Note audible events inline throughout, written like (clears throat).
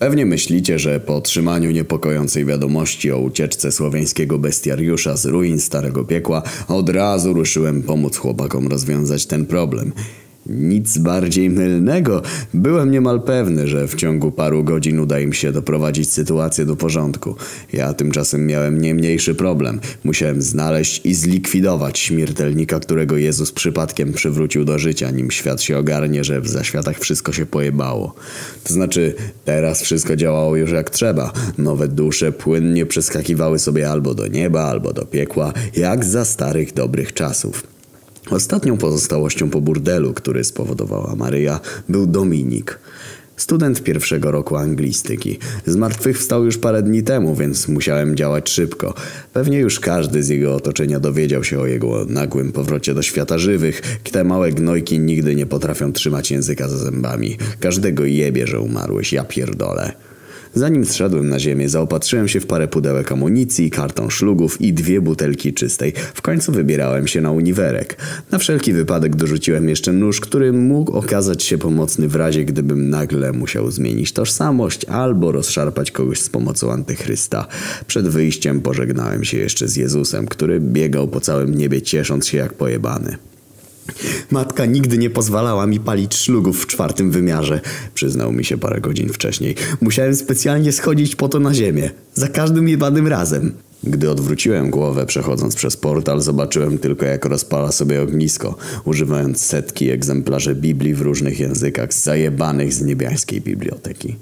Pewnie myślicie, że po otrzymaniu niepokojącej wiadomości o ucieczce słowiańskiego bestiariusza z ruin Starego Piekła od razu ruszyłem pomóc chłopakom rozwiązać ten problem. Nic bardziej mylnego. Byłem niemal pewny, że w ciągu paru godzin uda im się doprowadzić sytuację do porządku. Ja tymczasem miałem nie mniejszy problem. Musiałem znaleźć i zlikwidować śmiertelnika, którego Jezus przypadkiem przywrócił do życia, nim świat się ogarnie, że w zaświatach wszystko się pojebało. To znaczy, teraz wszystko działało już jak trzeba. Nowe dusze płynnie przeskakiwały sobie albo do nieba, albo do piekła, jak za starych dobrych czasów. Ostatnią pozostałością po burdelu, który spowodowała Maryja, był Dominik. Student pierwszego roku anglistyki. Zmartwychwstał już parę dni temu, więc musiałem działać szybko. Pewnie już każdy z jego otoczenia dowiedział się o jego nagłym powrocie do świata żywych. Te małe gnojki nigdy nie potrafią trzymać języka za zębami. Każdego jebie, że umarłeś, ja pierdolę. Zanim zszedłem na ziemię, zaopatrzyłem się w parę pudełek amunicji, karton szlugów i dwie butelki czystej. W końcu wybierałem się na uniwerek. Na wszelki wypadek dorzuciłem jeszcze nóż, który mógł okazać się pomocny w razie, gdybym nagle musiał zmienić tożsamość albo rozszarpać kogoś z pomocą antychrysta. Przed wyjściem pożegnałem się jeszcze z Jezusem, który biegał po całym niebie ciesząc się jak pojebany. Matka nigdy nie pozwalała mi palić szlugów w czwartym wymiarze, przyznał mi się parę godzin wcześniej. Musiałem specjalnie schodzić po to na ziemię. Za każdym jebanym razem. Gdy odwróciłem głowę przechodząc przez portal, zobaczyłem tylko jak rozpala sobie ognisko, używając setki egzemplarzy Biblii w różnych językach zajebanych z niebiańskiej biblioteki.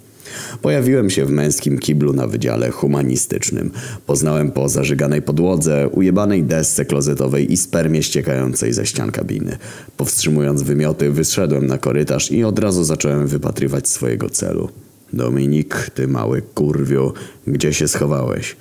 Pojawiłem się w męskim kiblu na wydziale humanistycznym. Poznałem po zażyganej podłodze, ujebanej desce klozetowej i spermie ściekającej ze ścian kabiny. Powstrzymując wymioty, wyszedłem na korytarz i od razu zacząłem wypatrywać swojego celu. Dominik, ty mały kurwiu, gdzie się schowałeś?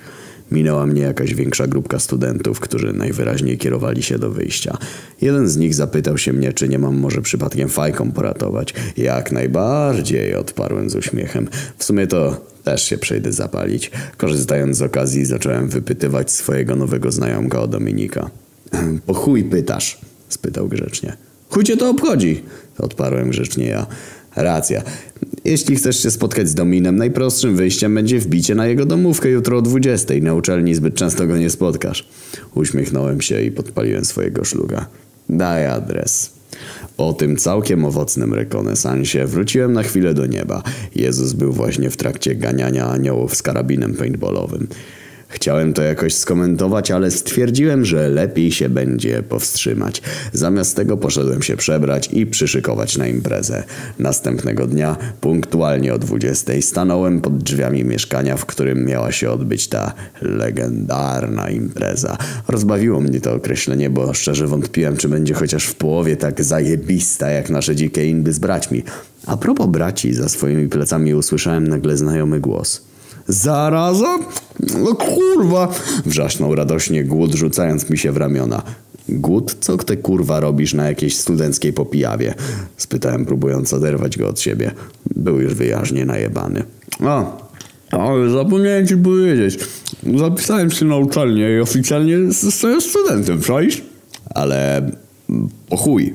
Minęła mnie jakaś większa grupka studentów, którzy najwyraźniej kierowali się do wyjścia. Jeden z nich zapytał się mnie, czy nie mam może przypadkiem fajką poratować. Jak najbardziej, odparłem z uśmiechem. W sumie to też się przejdę zapalić. Korzystając z okazji zacząłem wypytywać swojego nowego znajomka o Dominika. (clears throat) Po chuj pytasz? spytał grzecznie. Chuj cię to obchodzi? Odparłem grzecznie ja. Racja. Jeśli chcesz się spotkać z Dominem, najprostszym wyjściem będzie wbicie na jego domówkę jutro o 20. Na uczelni zbyt często go nie spotkasz. Uśmiechnąłem się i podpaliłem swojego szluga. Daj adres. Po tym całkiem owocnym rekonesansie wróciłem na chwilę do nieba. Jezus był właśnie w trakcie ganiania aniołów z karabinem paintballowym. Chciałem to jakoś skomentować, ale stwierdziłem, że lepiej się będzie powstrzymać. Zamiast tego poszedłem się przebrać i przyszykować na imprezę. Następnego dnia, punktualnie o 20, stanąłem pod drzwiami mieszkania, w którym miała się odbyć ta legendarna impreza. Rozbawiło mnie to określenie, bo szczerze wątpiłem, czy będzie chociaż w połowie tak zajebista jak nasze dzikie indy z braćmi. A propos braci, za swoimi plecami usłyszałem nagle znajomy głos. Zaraza? No kurwa! Wrzasnął radośnie głód, rzucając mi się w ramiona. Głód, co ty kurwa robisz na jakiejś studenckiej popijawie? Spytałem, próbując oderwać go od siebie. Był już wyjaźnie najebany. O, ale zapomniałem ci powiedzieć. Zapisałem się na uczelnię i oficjalnie zostałem studentem, czaisz? Ale po chuj.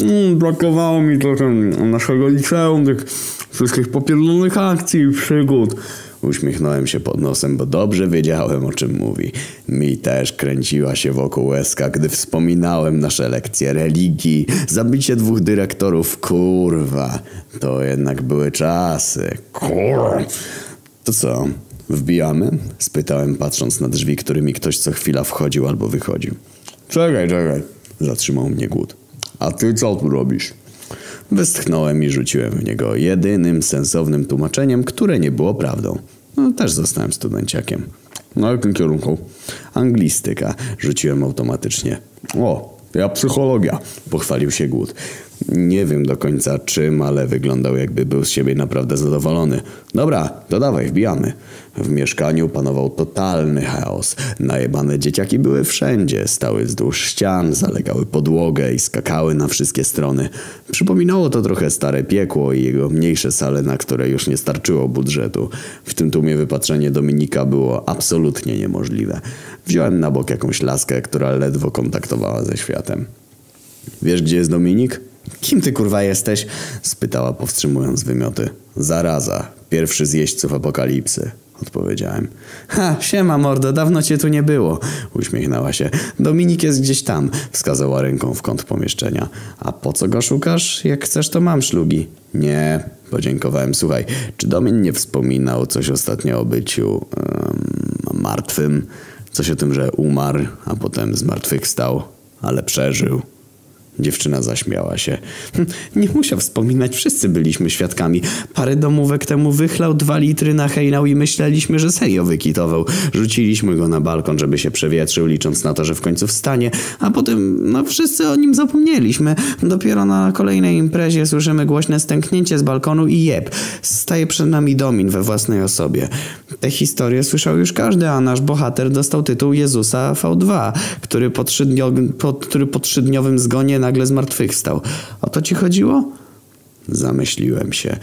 Mm, brakowało mi trochę naszego liceum, tych wszystkich popierdolonych akcji i przygód. Uśmiechnąłem się pod nosem, bo dobrze wiedziałem, o czym mówi. Mi też kręciła się wokół łezka, gdy wspominałem nasze lekcje religii, zabicie dwóch dyrektorów, kurwa. To jednak były czasy. Kurwa. To co, wbijamy? Spytałem, patrząc na drzwi, którymi ktoś co chwila wchodził albo wychodził. Czekaj, czekaj. Zatrzymał mnie głód. A ty co tu robisz? Westchnąłem i rzuciłem w niego jedynym sensownym tłumaczeniem, które nie było prawdą. No, też zostałem studenciakiem. Na jakim kierunku? Anglistyka. Rzuciłem automatycznie. O, ja psychologia. Pochwalił się głód. Nie wiem do końca czym, ale wyglądał jakby był z siebie naprawdę zadowolony. Dobra, to dawaj, wbijamy. W mieszkaniu panował totalny chaos. Najebane dzieciaki były wszędzie, stały wzdłuż ścian, zalegały podłogę i skakały na wszystkie strony. Przypominało to trochę stare piekło i jego mniejsze sale, na które już nie starczyło budżetu. W tym tłumie wypatrzenie Dominika było absolutnie niemożliwe. Wziąłem na bok jakąś laskę, która ledwo kontaktowała ze światem. Wiesz, gdzie jest Dominik? Kim ty kurwa jesteś? spytała powstrzymując wymioty. Zaraza. Pierwszy z jeźdźców apokalipsy, odpowiedziałem. Ha, siema mordo, dawno cię tu nie było, uśmiechnęła się. Dominik jest gdzieś tam, wskazała ręką w kąt pomieszczenia. A po co go szukasz? Jak chcesz, to mam szlugi. Nie, podziękowałem. Słuchaj, czy Domin nie wspominał coś ostatnio o byciu um, martwym? Coś o tym, że umarł, a potem zmartwychwstał, ale przeżył. Dziewczyna zaśmiała się. Hm, nie musiał wspominać, wszyscy byliśmy świadkami. Parę domówek temu wychlał dwa litry na hejnał i myśleliśmy, że serio wykitował. Rzuciliśmy go na balkon, żeby się przewietrzył, licząc na to, że w końcu wstanie, a potem, no wszyscy o nim zapomnieliśmy. Dopiero na kolejnej imprezie słyszymy głośne stęknięcie z balkonu i jeb. Staje przed nami Domin we własnej osobie. Tę historię słyszał już każdy, a nasz bohater dostał tytuł Jezusa V2, który po, trzydnio, po, który po trzydniowym zgonie nagle zmartwychwstał. O to ci chodziło? Zamyśliłem się.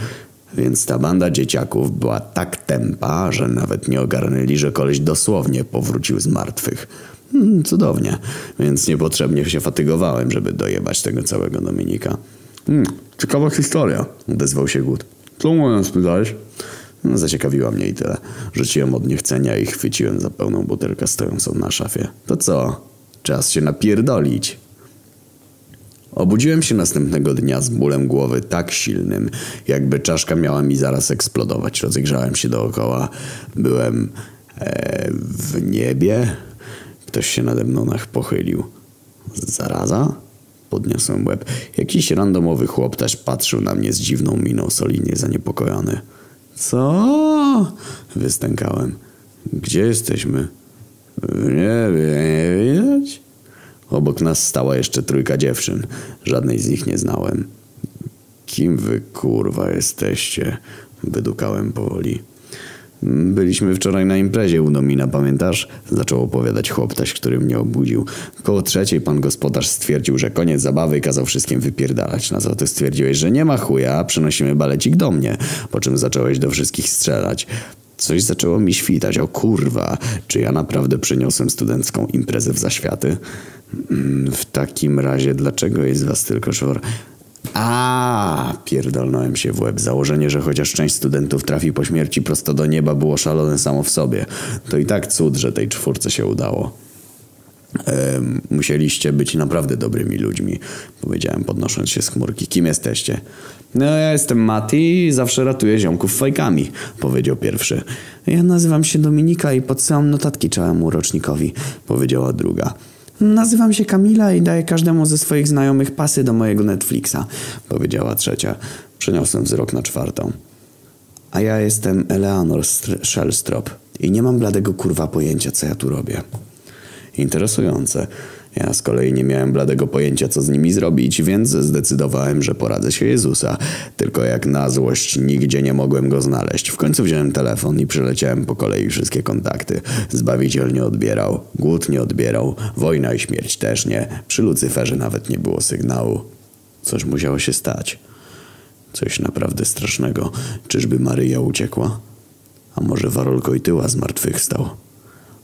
Więc ta banda dzieciaków była tak tempa, że nawet nie ogarnęli, że koleś dosłownie powrócił z martwych. Hmm, cudownie. Więc niepotrzebnie się fatygowałem, żeby dojebać tego całego Dominika. Hmm, ciekawa historia, odezwał się Gut. Co mu spytałeś? No, zaciekawiła mnie i tyle. Rzuciłem od niechcenia i chwyciłem za pełną butelkę stojącą na szafie. To co? Czas się napierdolić. Obudziłem się następnego dnia z bólem głowy tak silnym, jakby czaszka miała mi zaraz eksplodować. Rozejrzałem się dookoła. Byłem e, w niebie. Ktoś się nade mną pochylił. Zaraza? Podniosłem łeb. Jakiś randomowy chłoptaś patrzył na mnie z dziwną miną, solidnie zaniepokojony. Co? Wystękałem. Gdzie jesteśmy? Nie wiem, nie widać? Obok nas stała jeszcze trójka dziewczyn. Żadnej z nich nie znałem. Kim wy kurwa jesteście? Wydukałem powoli. Byliśmy wczoraj na imprezie u Domina, pamiętasz? Zaczął opowiadać chłoptaś, który mnie obudził. Koło trzeciej pan gospodarz stwierdził, że koniec zabawy i kazał wszystkim wypierdalać. Na co ty stwierdziłeś, że nie ma chuja, przenosimy balecik do mnie. Po czym zacząłeś do wszystkich strzelać. Coś zaczęło mi świtać. O kurwa, czy ja naprawdę przyniosłem studencką imprezę w zaświaty? Mm, w takim razie, dlaczego jest was tylko czworo? A, pierdolnąłem się w łeb. Założenie, że chociaż część studentów trafi po śmierci prosto do nieba było szalone samo w sobie. To i tak cud, że tej czwórce się udało. Musieliście być naprawdę dobrymi ludźmi, powiedziałem podnosząc się z chmurki. Kim jesteście? No ja jestem Mati i zawsze ratuję ziomków fajkami, powiedział pierwszy. Ja nazywam się Dominika i podsyłam notatki całemu rocznikowi, powiedziała druga. Nazywam się Kamila i daję każdemu ze swoich znajomych pasy do mojego Netflixa, powiedziała trzecia. Przeniosłem wzrok na czwartą. A ja jestem Eleanor Shellstrop i nie mam bladego kurwa pojęcia, co ja tu robię. Interesujące. Ja z kolei nie miałem bladego pojęcia, co z nimi zrobić, więc zdecydowałem, że poradzę się Jezusa. Tylko jak na złość nigdzie nie mogłem go znaleźć. W końcu wziąłem telefon i przeleciałem po kolei wszystkie kontakty. Zbawiciel nie odbierał, głód nie odbierał, wojna i śmierć też nie. Przy Lucyferze nawet nie było sygnału. Coś musiało się stać. Coś naprawdę strasznego. Czyżby Maryja uciekła? A może Warolko i tyła zmartwychwstał?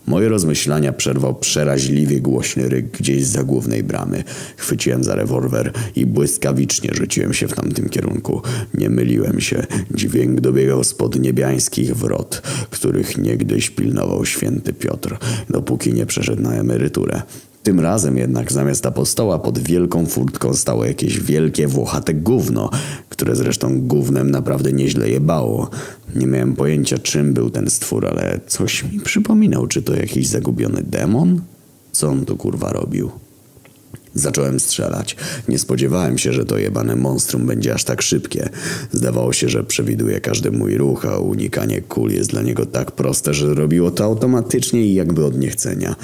Moje rozmyślania przerwał przeraźliwie głośny ryk gdzieś za głównej bramy. Chwyciłem za rewolwer i błyskawicznie rzuciłem się w tamtym kierunku. Nie myliłem się. Dźwięk dobiegał spod niebiańskich wrot, których niegdyś pilnował święty Piotr, dopóki nie przeszedł na emeryturę. Tym razem jednak zamiast apostoła pod wielką furtką stało jakieś wielkie włochate gówno, które zresztą gównem naprawdę nieźle jebało. Nie miałem pojęcia czym był ten stwór, ale coś mi przypominał, czy to jakiś zagubiony demon? Co on tu kurwa robił? Zacząłem strzelać. Nie spodziewałem się, że to jebane monstrum będzie aż tak szybkie. Zdawało się, że przewiduje każdy mój ruch, a unikanie kul jest dla niego tak proste, że robiło to automatycznie i jakby od niechcenia.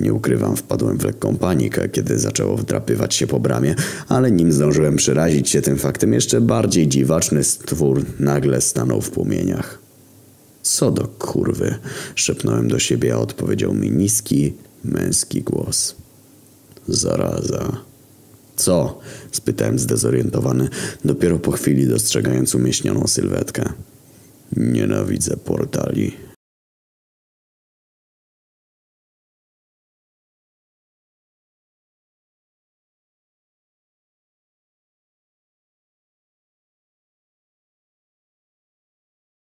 Nie ukrywam, wpadłem w lekką panikę, kiedy zaczęło wdrapywać się po bramie, ale nim zdążyłem przerazić się tym faktem, jeszcze bardziej dziwaczny stwór nagle stanął w płomieniach. Co do kurwy, szepnąłem do siebie, a odpowiedział mi niski, męski głos. Zaraza. Co? spytałem zdezorientowany, dopiero po chwili dostrzegając umieśnioną sylwetkę. Nienawidzę portali.